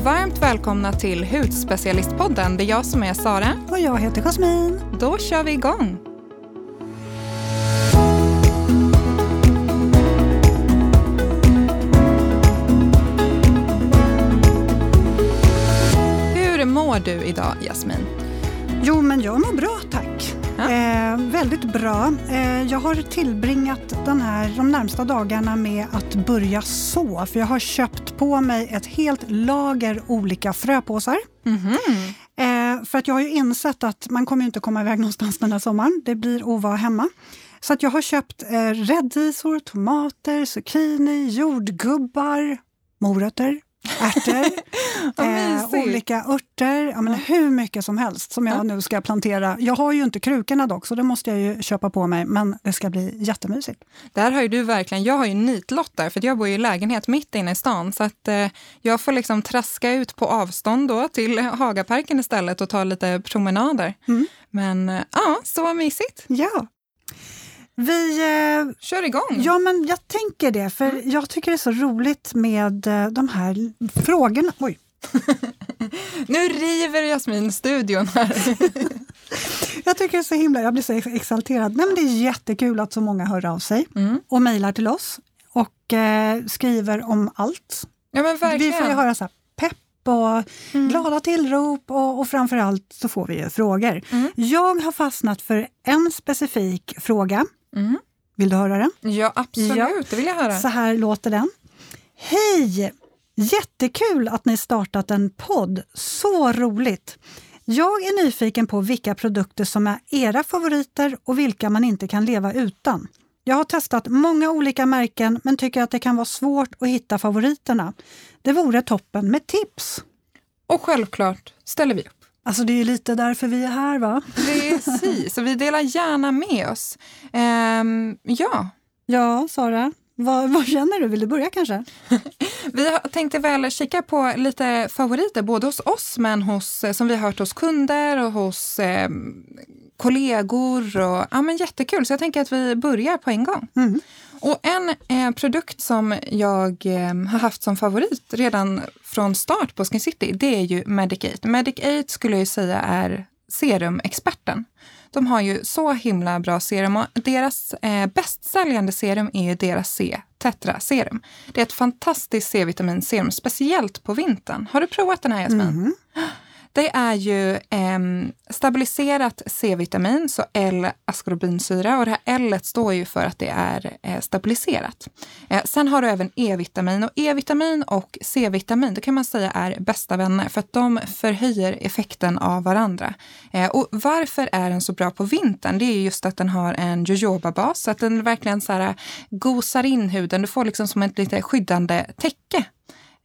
varmt välkomna till Hudspecialistpodden. Det är jag som är Sara. Och jag heter Jasmin. Då kör vi igång. Hur mår du idag, Jasmin? Jo, men jag mår bra tack. Eh, väldigt bra. Eh, jag har tillbringat den här, de närmsta dagarna med att börja så. För jag har köpt på mig ett helt lager olika fröpåsar. Mm -hmm. eh, för att jag har ju insett att man kommer inte komma iväg någonstans den här sommaren. Det blir att vara hemma. Så att jag har köpt eh, rädisor, tomater, zucchini, jordgubbar, morötter, ärtor, eh, olika örter, ja, men hur mycket som helst som jag ja. nu ska plantera. Jag har ju inte krukorna dock, så det måste jag ju köpa på mig, men det ska bli jättemysigt. Där har ju du verkligen, jag har ju nitlott där, för jag bor i lägenhet mitt inne i stan, så att eh, jag får liksom traska ut på avstånd då till Hagaparken istället och ta lite promenader. Mm. Men eh, ja, så mysigt. Ja. Vi eh, kör igång. Ja, men jag tänker det, för mm. jag tycker det är så roligt med eh, de här frågorna. Oj. nu river Jasmin studion här. jag tycker det är så himla, jag blir så exalterad. Nej, men det är jättekul att så många hör av sig mm. och mejlar till oss och eh, skriver om allt. Ja, men verkligen. Vi får ju höra så här, pepp och mm. glada tillrop och, och framförallt så får vi ju frågor. Mm. Jag har fastnat för en specifik fråga Mm. Vill du höra den? Ja, absolut. Ja. Det vill jag höra. Så här låter den. Hej! Jättekul att ni startat en podd. Så roligt! Jag är nyfiken på vilka produkter som är era favoriter och vilka man inte kan leva utan. Jag har testat många olika märken men tycker att det kan vara svårt att hitta favoriterna. Det vore toppen med tips. Och självklart ställer vi upp. Alltså det är lite därför vi är här va? Precis, så vi delar gärna med oss. Ehm, ja. Ja, Sara, vad, vad, känner du? Vill du börja kanske? vi tänkte väl kika på lite favoriter, både hos oss men hos, som vi har hört hos kunder och hos eh, kollegor. Och, ja, men jättekul, så jag tänker att vi börjar på en gång. Mm. Och en eh, produkt som jag eh, har haft som favorit redan från start på Skin City, det är ju Medic 8. Medic 8 skulle jag säga är serumexperten. De har ju så himla bra serum och deras eh, bästsäljande serum är ju deras C Tetra serum. Det är ett fantastiskt C-vitaminserum, speciellt på vintern. Har du provat den här Jasmin? Mm. Det är ju eh, stabiliserat C-vitamin, så L-askorbinsyra. Och det här L står ju för att det är eh, stabiliserat. Eh, sen har du även E-vitamin. Och E-vitamin och C-vitamin, det kan man säga är bästa vänner för att de förhöjer effekten av varandra. Eh, och varför är den så bra på vintern? Det är just att den har en jojoba-bas. så att den verkligen så här, eh, gosar in huden. Du får liksom som ett lite skyddande täcke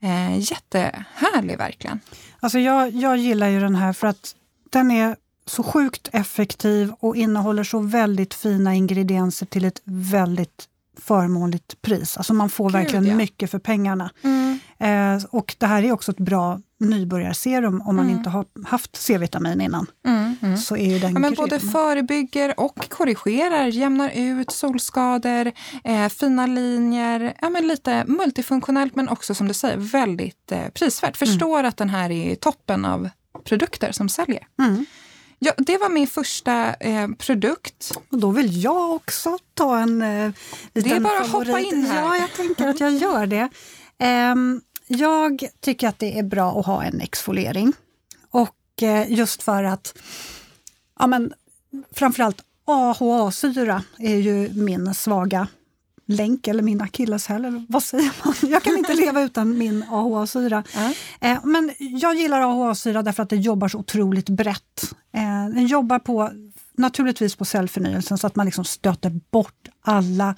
Eh, jättehärlig verkligen. Alltså jag, jag gillar ju den här för att den är så sjukt effektiv och innehåller så väldigt fina ingredienser till ett väldigt förmånligt pris. Alltså man får Gud, verkligen ja. mycket för pengarna. Mm. Eh, och det här är också ett bra nybörjarserum om man mm. inte har haft C-vitamin innan. Mm, mm. Så är ju den ja, men både förebygger och korrigerar, jämnar ut solskador, eh, fina linjer, ja, men lite multifunktionellt men också som du säger väldigt eh, prisvärt. Mm. Förstår att den här är toppen av produkter som säljer. Mm. Ja, det var min första eh, produkt. Och då vill jag också ta en eh, liten Det är bara att hoppa in här. Ja, jag tänker att jag gör det. Um, jag tycker att det är bra att ha en exfoliering. Och eh, just för att, ja men framförallt AHA-syra är ju min svaga länk eller min akilleshäl, eller vad säger man? Jag kan inte leva utan min AHA-syra. Mm. men jag gillar AHA-syra därför att det jobbar så otroligt brett. Eh, den jobbar på, naturligtvis på cellförnyelsen så att man liksom stöter bort alla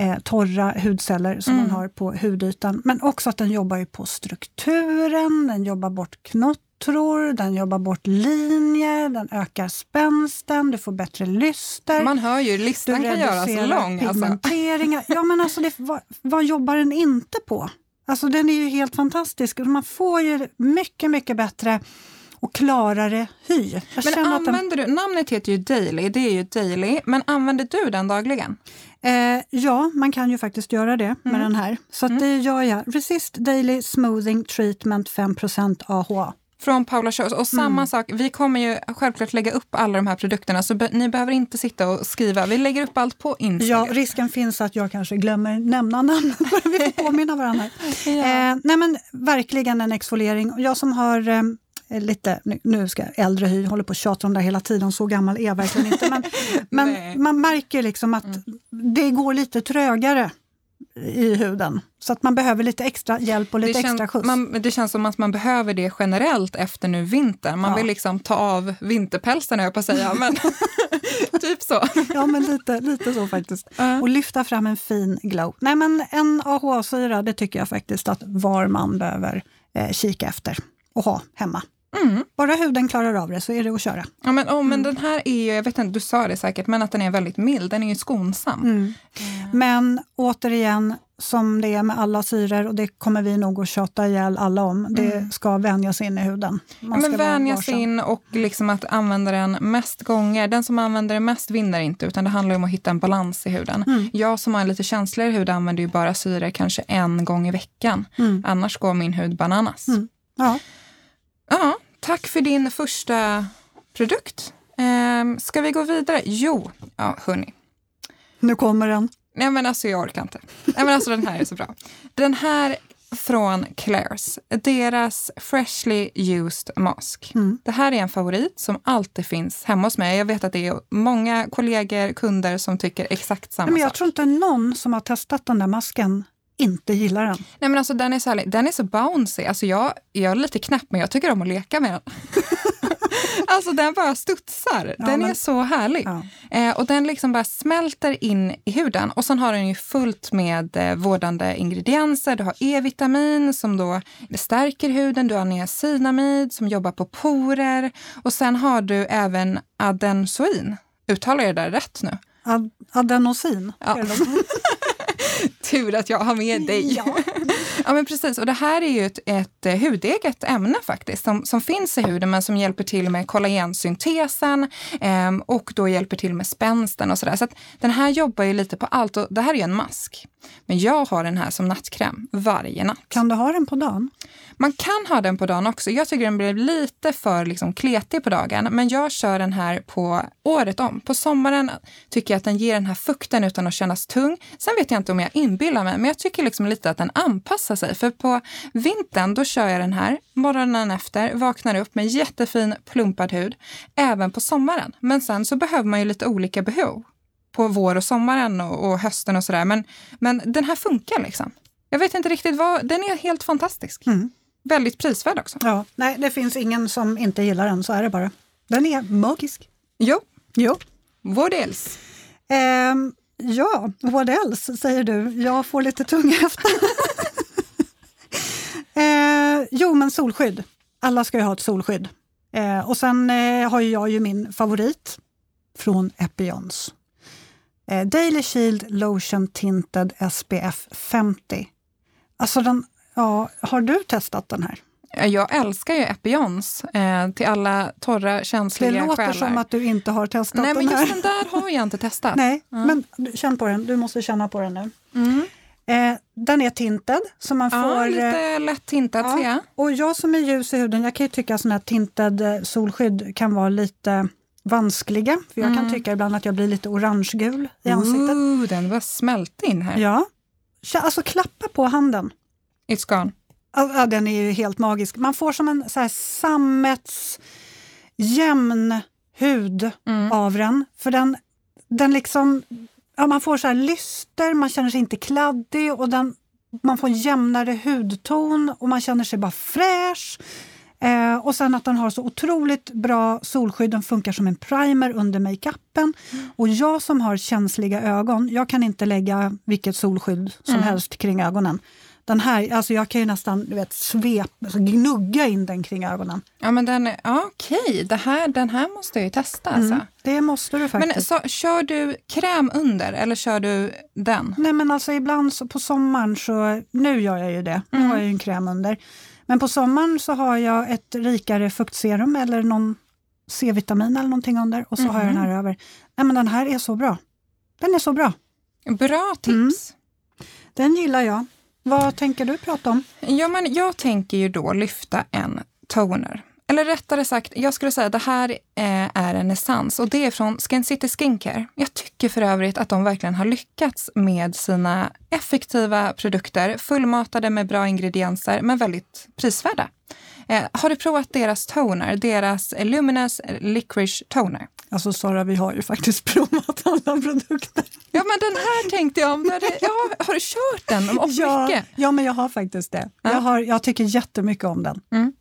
eh, torra hudceller som mm. man har på hudytan. Men också att den jobbar på strukturen, den jobbar bort knottror, den jobbar bort linjer, den ökar spänsten, du får bättre lyster. Man hör ju, listan kan göras lång. Alltså. Ja, men alltså det, vad, vad jobbar den inte på? Alltså den är ju helt fantastisk. Man får ju mycket, mycket bättre och klarare hy. Jag men använder den... du, namnet heter ju Daily, det är ju Daily, men använder du den dagligen? Eh, ja, man kan ju faktiskt göra det med Mm. den här. Så att det gör jag. Resist Daily Smoothing Treatment 5% AHA. Från Paula Shows. Och Mm. samma sak, vi kommer ju självklart lägga upp alla de här produkterna så be- ni behöver inte sitta och skriva. Vi lägger upp allt på Ja, Instagram. risken finns att jag kanske glömmer nämna namn. vi får påminna varandra. Ja. Eh, nej men verkligen en exfoliering. Jag som har eh, lite, nu- ska jag äldre hy, håller på att tjata om det hela tiden, så gammal är jag verkligen inte. Men, men man märker liksom att det går lite trögare i huden. Så att man behöver lite extra hjälp och lite det, extra känns, skjuts. man, det känns som att man behöver det generellt efter nu vintern. Man Ja. vill liksom ta av vinterpälsen jag på att säga. Men typ så. Ja, men lite, lite så faktiskt. Ja. Och lyfta fram en fin glow. Nej, men en AHA-syra, det tycker jag faktiskt att var man behöver eh, kika efter och ha hemma. Mm. Bara huden klarar av det så är det att köra. Ja, men, oh, Mm. men den här är ju, jag vet inte, du sa det säkert, men att den är väldigt mild. Den är ju skonsam. Mm. Men återigen, som det är med alla syror, och det kommer vi nog att tjata ihjäl alla om, det ska vänjas in i huden. Ja, Man men ska vara vänja varsam. sig in och liksom att använda den mest gånger. Den som använder den mest vinner inte, utan det handlar om att hitta en balans i huden. Mm. Jag som har en lite känsligare hud använder ju bara syre kanske en gång i veckan. Mm. Annars går min hud bananas. Mm. Ja. Ja, tack för din första produkt. Ehm, ska vi gå vidare? Jo, ja, hörni. Nu kommer den. Nej men alltså jag orkar inte. Nej men alltså den här är så bra. Den här från Claire's, deras Freshly Used Mask. Mm. Det här är en favorit som alltid finns hemma hos mig. Jag vet att det är många kollegor, kunder som tycker exakt samma Nej, men jag sak. tror inte någon som har testat den där masken inte gillar den. Nej men alltså den är så, härlig. den är så bouncy. Alltså jag, jag är lite knäpp men jag tycker om att leka med den. alltså den bara studsar. Ja, den men- är så härlig. Ja. Eh, och den liksom bara smälter in i huden. Och sen har den ju fullt med eh, vårdande ingredienser. Du har E-vitamin som då stärker huden. Du har niacinamid som jobbar på porer. Och sen har du även adensoin. Uttalar jag det där rätt nu? Ad adenosin. Ja. Tur att jag har med dig. Ja. Ja, men precis. Och det här är ju ett, ett eh, hudeget ämne faktiskt, som, som finns i huden men som hjälper till med kollagensyntesen ehm, och då hjälper till med spänsten och sådär. Så att den här jobbar ju lite på allt och det här är ju en mask. Men jag har den här som nattkräm varje natt. Kan du ha den på dagen? Man kan ha den på dagen också. Jag tycker den blir lite för liksom kletig på dagen, men jag kör den här på året om. På sommaren tycker jag att den ger den här fukten utan att kännas tung. Sen vet jag inte om jag inbillar mig, men jag tycker liksom lite att den anpassar sig. För på vintern, då kör jag den här morgonen efter, vaknar upp med jättefin plumpad hud, även på sommaren. Men sen så behöver man ju lite olika behov på vår och sommaren och, och hösten och sådär. Men, men den här funkar liksom. Jag vet inte riktigt vad, den är helt fantastisk. Mm. Väldigt prisvärd också. Ja. Nej, det finns ingen som inte gillar den, så är det bara. Den är magisk. Jo, Jo. vad else? Ehm, ja, what else säger du? Jag får lite tunga efter. Men solskydd. Alla ska ju ha ett solskydd. Ehm, och sen eh, har jag ju min favorit från Epions. Eh, Daily Shield Lotion Tinted SPF 50. Alltså den, ja, har du testat den här? Jag älskar ju Epions eh, till alla torra, Det känsliga låter själar. som att du inte har testat Nej, men den här. just den där har jag inte testat. Nej, men du- känn på den. Du måste känna på den nu. Mm. Eh, den är tinted, så man Ja, får... eh, lite lätt tintad ja. ser jag. Och jag som är ljus i huden, jag kan ju tycka att såna här tinted eh, solskydd kan vara lite vanskliga. För jag kan tycka ibland att jag blir lite orangegul i ansiktet. Ooh, den var smält in här. Ja. Alltså klappa på handen. It's gone. Ja, den är ju helt magisk. Man får som en så här sammets jämn hud Mm. av den. För den, den liksom, ja, man får så här lyster, man känner sig inte kladdig och den, man får en jämnare hudton och man känner sig bara fräsch. Eh, och sen att den har så otroligt bra solskydd, den funkar som en primer under makeupen. Och jag som har känsliga ögon, jag kan inte lägga vilket solskydd som Mm. helst kring ögonen. Den här, alltså jag kan ju nästan du vet, svep, alltså gnugga in den kring ögonen. Ja, men den ja, okej, det här, den här måste jag ju testa. Alltså. Mm, det måste du faktiskt. Men så, kör du kräm under eller kör du den? Nej men alltså ibland så, på sommaren så, nu gör jag ju det, nu Mm. har jag ju en kräm under. Men på sommaren så har jag ett rikare fuktserum eller någon C-vitamin eller någonting under och så har jag den Mhm. här över. Nej men den här är så bra. Den är så bra. Bra tips. Mm. Den gillar jag. Vad tänker du prata om? Ja, men jag tänker ju då lyfta en toner. Eller rättare sagt, jag skulle säga att det här eh, är en essens och det är från Skin City Skincare. Jag tycker för övrigt att de verkligen har lyckats med sina effektiva produkter, fullmatade med bra ingredienser men väldigt prisvärda. Eh, har du provat deras toner, deras Luminous Licorice Toner? Alltså Sara, vi har ju faktiskt provat alla produkter. Ja, men den här tänkte jag om. Ja, har du kört den? Om ja, mycket? ja, men jag har faktiskt det. Ja. Jag, har, jag tycker jättemycket om den. Mm.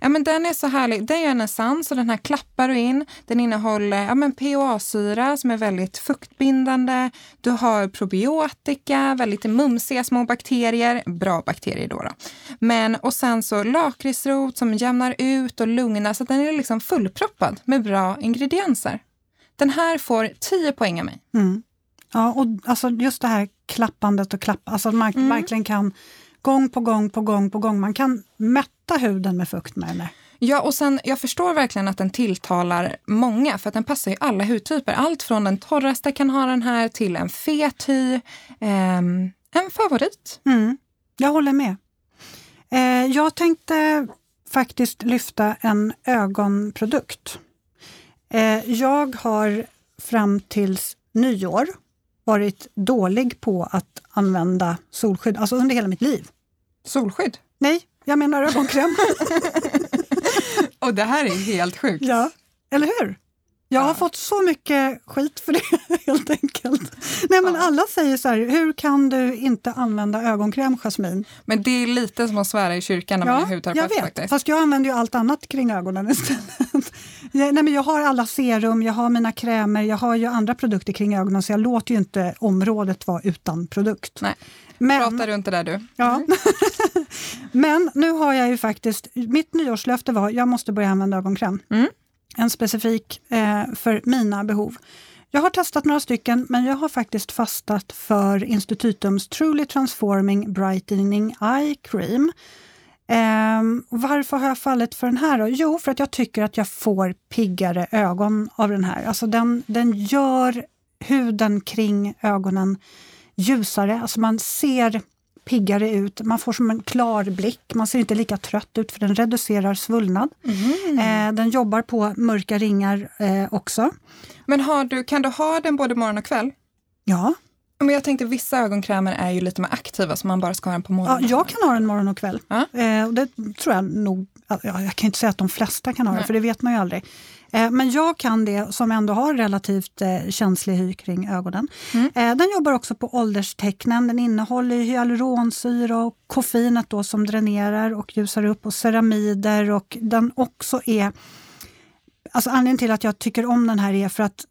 Ja, men den är så härlig. Det är en essens och den här klappar du in. Den innehåller ja, men PHA-syra som är väldigt fuktbindande. Du har probiotika, väldigt mumsiga små bakterier. Bra bakterier då. då. Men, och sen så lakritsrot som jämnar ut och lugnar så att den är liksom fullproppad med bra ingredienser. Den här får 10 poäng av mig. Mm. Ja, och alltså just det här klappandet och klappa, alltså man mm. verkligen kan gång på gång på gång på gång. Man kan mätta huden med fukt med den. Ja, och sen jag förstår verkligen att den tilltalar många för att den passar ju alla hudtyper. Allt från den torraste kan ha den här till en fet hy. Eh, en favorit. Mm, jag håller med. Eh, jag tänkte faktiskt lyfta en ögonprodukt. Eh, jag har fram tills nyår varit dålig på att använda solskydd, alltså under hela mitt liv. Solskydd? Nej, jag menar ögonkräm. och det här är helt sjukt. Ja, eller hur? Jag har fått så mycket skit för det helt enkelt. Nej men ja. alla säger så här, hur kan du inte använda ögonkräm Jasmin? Men det är lite som att svära i kyrkan när ja, man är hudterapeut. Jag vet, faktiskt. fast jag använder ju allt annat kring ögonen istället. Nej, men jag har alla serum, jag har mina krämer, jag har ju andra produkter kring ögonen så jag låter ju inte området vara utan produkt. Nej. Men, Prata runt det där du. Ja. men nu har jag ju faktiskt, mitt nyårslöfte var jag måste börja använda ögonkräm. Mm. En specifik eh, för mina behov. Jag har testat några stycken, men jag har faktiskt fastat för Institutums Truly Transforming Brightening Eye Cream. Um, varför har jag fallit för den här då? Jo, för att jag tycker att jag får piggare ögon av den här. Alltså den, den gör huden kring ögonen ljusare. Alltså man ser piggare ut, man får som en klar blick, man ser inte lika trött ut för den reducerar svullnad. Mm. Eh, den jobbar på mörka ringar eh, också. Men har du, kan du ha den både morgon och kväll? Ja. Men jag tänkte vissa ögonkrämer är ju lite mer aktiva så man bara ska ha den på morgonen. Ja, jag kan ha den morgon och kväll. Ja. Eh, och det tror jag nog, ja, jag kan inte säga att de flesta kan ha det, för det vet man ju aldrig. Eh, men jag kan det som ändå har relativt eh, känslig hy kring ögonen. Mm. Eh, den jobbar också på ålderstecknen. Den innehåller hyaluronsyra och koffeinet då som dränerar och ljusar upp och ceramider och den också är Alltså anledningen till att jag tycker om den här är för att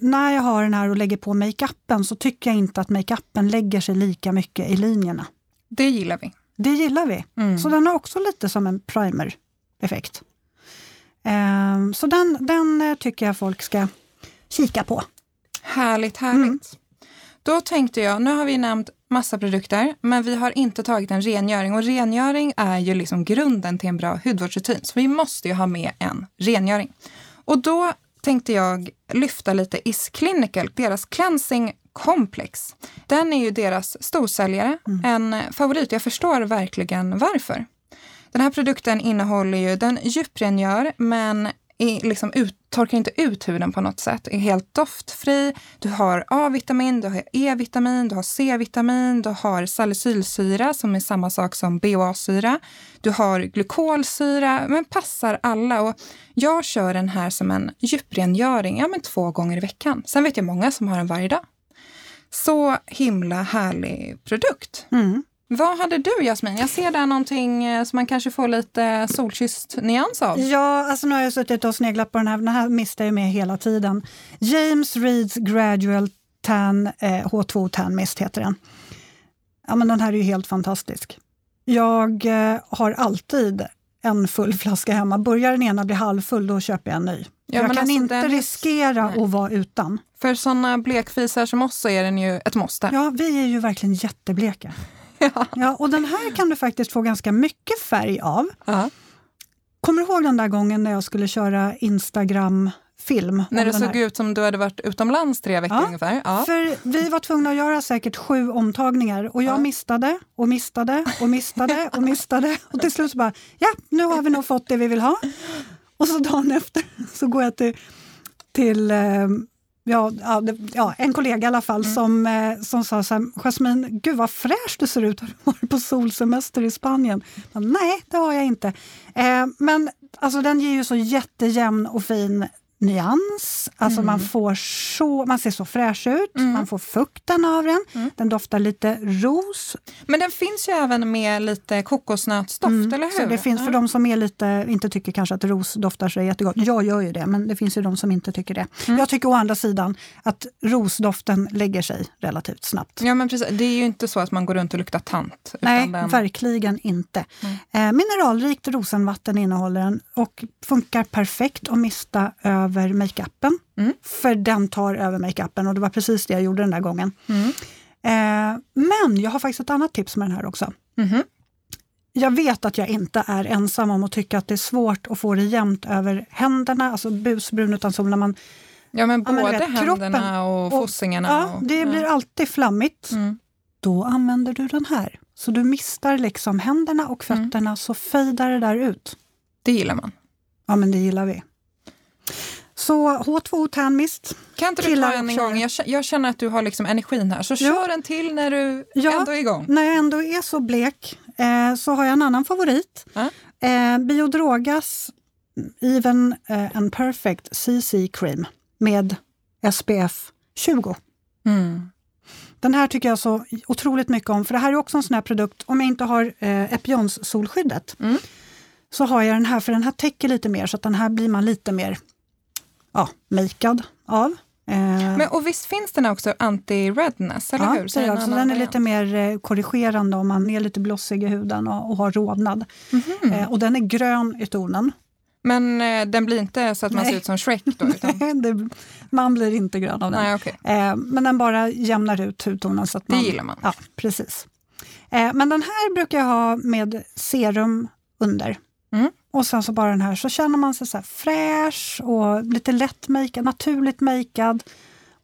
när jag har den här och lägger på makeupen så tycker jag inte att makeupen lägger sig lika mycket i linjerna. Det gillar vi. Det gillar vi. Mm. Så den har också lite som en primer-effekt. Um, så den, den eh, tycker jag folk ska kika på. Härligt, härligt. Mm. Då tänkte jag, nu har vi nämnt massa produkter, men vi har inte tagit en rengöring och rengöring är ju liksom grunden till en bra hudvårdsrutin. Så vi måste ju ha med en rengöring. Och då tänkte jag lyfta lite Is Clinical, deras cleansing complex. Den är ju deras storsäljare, mm. en favorit. Jag förstår verkligen varför. Den här produkten innehåller ju, den djuprengör men är liksom ut, torkar inte ut huden på något sätt. Är helt doftfri. Du har A-vitamin, du har E-vitamin, du har C-vitamin, du har salicylsyra som är samma sak som BHA-syra. Du har glykolsyra, men passar alla. Och jag kör den här som en djuprengöring ja, men två gånger i veckan. Sen vet jag många som har den varje dag. Så himla härlig produkt. Mm. Vad hade du Jasmin? Jag ser där någonting eh, som man kanske får lite solkysst nyans av. Ja, alltså nu har jag suttit och sneglat på den här. Den här mistar jag med hela tiden. James Reeds Gradual Tan eh, H2 Tan Mist heter den. Ja, men den här är ju helt fantastisk. Jag eh, har alltid en full flaska hemma. Börjar den ena bli halvfull, då köper jag en ny. Ja, jag kan alltså inte riskera nej. att vara utan. För såna blekfisar som oss så är den ju ett måste. Ja, vi är ju verkligen jättebleka. ja. och den här kan du faktiskt få ganska mycket färg av. Ja. Kommer du ihåg den där gången när jag skulle köra Instagram film. När det såg här. ut som du hade varit utomlands tre veckor Ja, ungefär. Ja. För vi var tvungna att göra säkert sju omtagningar och jag Ja. missade och missade och missade och missade. Och till slut så bara, ja, nu har vi nog fått det vi vill ha. Och så dagen efter så går jag till, till eh, ja, ja, en kollega i alla fall som, eh, som sa så här, Jasmin, gud vad fräsch du ser ut, har du varit på solsemester i Spanien? Jag, Nej, det har jag inte. Eh, men alltså, den ger ju så jättejämn och fin nyans. Alltså man, får så, man ser så fräsch ut, man får fukten av den. Den doftar lite ros. Men den finns ju även med lite kokosnötsdoft, eller hur? Mm. Så det finns för de som är lite, inte tycker kanske att ros doftar så jättegott. Jag gör ju det, men det finns ju de som inte tycker det. Mm. Jag tycker å andra sidan att rosdoften lägger sig relativt snabbt. Ja, men precis. Det är ju inte så att man går runt och luktar tant. Nej, den... verkligen inte. Eh, mineralrikt rosenvatten innehåller den och funkar perfekt att mista över makeupen. Mm. För den tar över makeupen och det var precis det jag gjorde den där gången. Mm. Eh, men jag har faktiskt ett annat tips med den här också. Mhm. Jag vet att jag inte är ensam om att tycka att det är svårt att få det jämnt över händerna, alltså busbrun utan sol när man... Ja, men Ja, både vet, händerna kroppen och och- fossingarna. Ja, och, det blir alltid flammigt. Mm. Då använder du den här. Så du mistar liksom händerna och Mm. fötterna så fejdar det där ut. Det gillar man. Ja, men det gillar vi. Så H2O Tan Mist. Kan inte du ta en gång? Jag, jag känner att du har liksom energin här, så kör en till när du Ja. ändå är igång. När jag ändå är så blek eh, så har jag en annan favorit. Ja. Eh, Biodrogas Even eh, and Perfect CC Cream med SPF 20. Mm. Den här tycker jag så otroligt mycket om, för det här är också en sån här produkt, om jag inte har eh, Epions solskyddet, Mm. så har jag den här, för den här täcker lite mer, så att den här blir man lite mer ja, makead av. Eh, Men, och visst finns den också anti-redness, eller ja, hur? det en jag. Så den är lite mer eh, korrigerande om man är lite blossig i huden och, och har rodnad. Mhm. Eh, och den är grön i tonen. Men eh, den blir inte så att man Nej. ser ut som Shrek då? Utan... det, man blir inte grön av den. Nej. Eh, men den bara jämnar ut hudtonen. Så att Det man, gillar man. Ja, precis. Men den här brukar jag ha med serum under. Mm. Och sen så bara den här, så känner man sig så fräsch och lite lätt makead, naturligt makead.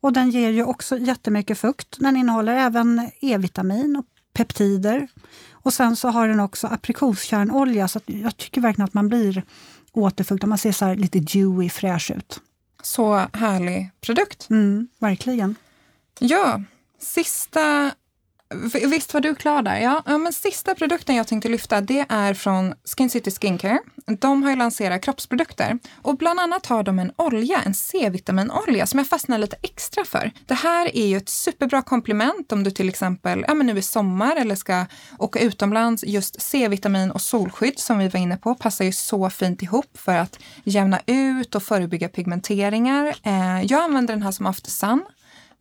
Och den ger ju också jättemycket fukt. Den innehåller även E-vitamin och peptider. Och sen så har den också aprikoskärnolja, så jag tycker verkligen att man blir återfuktad. Man ser så lite dewy, fräsch ut. Så härlig produkt. Mm, verkligen. Ja, sista... Visst var du klar där? Ja, ja, men sista produkten jag tänkte lyfta det är från Skin City Skincare. De har ju lanserat kroppsprodukter och bland annat har de en olja, en C-vitaminolja som jag fastnar lite extra för. Det här är ju ett superbra komplement om du till exempel ja, men nu är sommar eller ska åka utomlands. Just C-vitamin och solskydd som vi var inne på passar ju så fint ihop för att jämna ut och förebygga pigmenteringar. Eh, jag använder den här som after sun.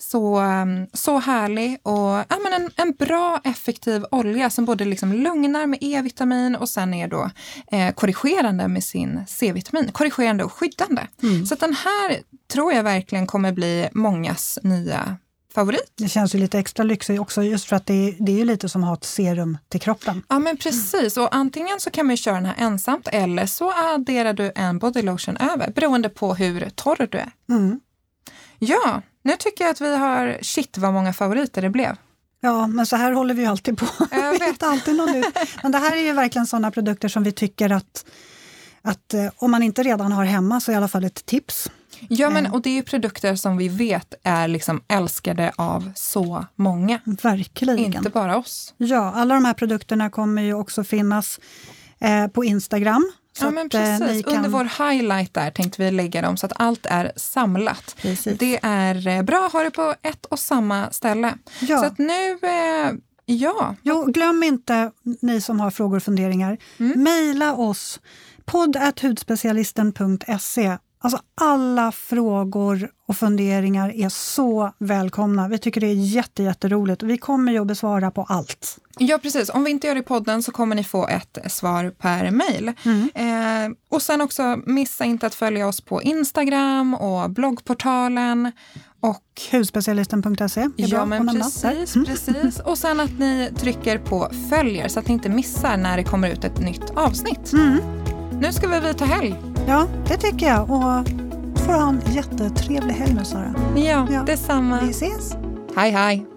Så, um, så härlig och ja, men en, en bra effektiv olja som både liksom lugnar med E-vitamin och sen är då eh, korrigerande med sin C-vitamin. Korrigerande och skyddande. Så att den här tror jag verkligen kommer bli mångas nya favorit. Det känns ju lite extra lyxigt också just för att det är, det är ju lite som att ha ett serum till kroppen. Ja men precis och antingen så kan man köra den här ensamt eller så adderar du en body lotion över beroende på hur torr du är. Mm. Ja, nu tycker jag att vi har, shit vad många favoriter det blev. Ja, men så här håller vi ju alltid på. Jag Vi vet. hittar alltid något nytt. Men det här är ju verkligen sådana produkter som vi tycker att, att eh, om man inte redan har hemma så är i alla fall ett tips. Ja, men, och det är ju produkter som vi vet är liksom älskade av så många. Verkligen. Inte bara oss. Ja, alla de här produkterna kommer ju också finnas eh, på Instagram. Så Ja, men eh, precis. kan- Under vår highlight där tänkte vi lägga dem så att allt är samlat. Precis. Det är eh, bra att ha det på ett och samma ställe. Ja. Så att nu, eh, ja. Jo, glöm inte, ni som har frågor och funderingar, Mm. mejla oss podd.hudspecialisten.se. Alltså alla frågor och funderingar är så välkomna. Vi tycker det är jätte, jätteroligt och vi kommer ju att besvara på allt. Ja, precis. Om vi inte gör det i podden så kommer ni få ett svar per mejl. Eh, och sen också, missa inte att följa oss på Instagram och bloggportalen. Och Hudspecialisten.se bra Ja, men precis, Där. precis. Och sen att ni trycker på följer så att ni inte missar när det kommer ut ett nytt avsnitt. Mm. Nu ska vi ta helg. Ja, det tycker jag. Och får ha en jättetrevlig helg nu Sara. Ja, ja. detsamma. Vi ses. Hej hej.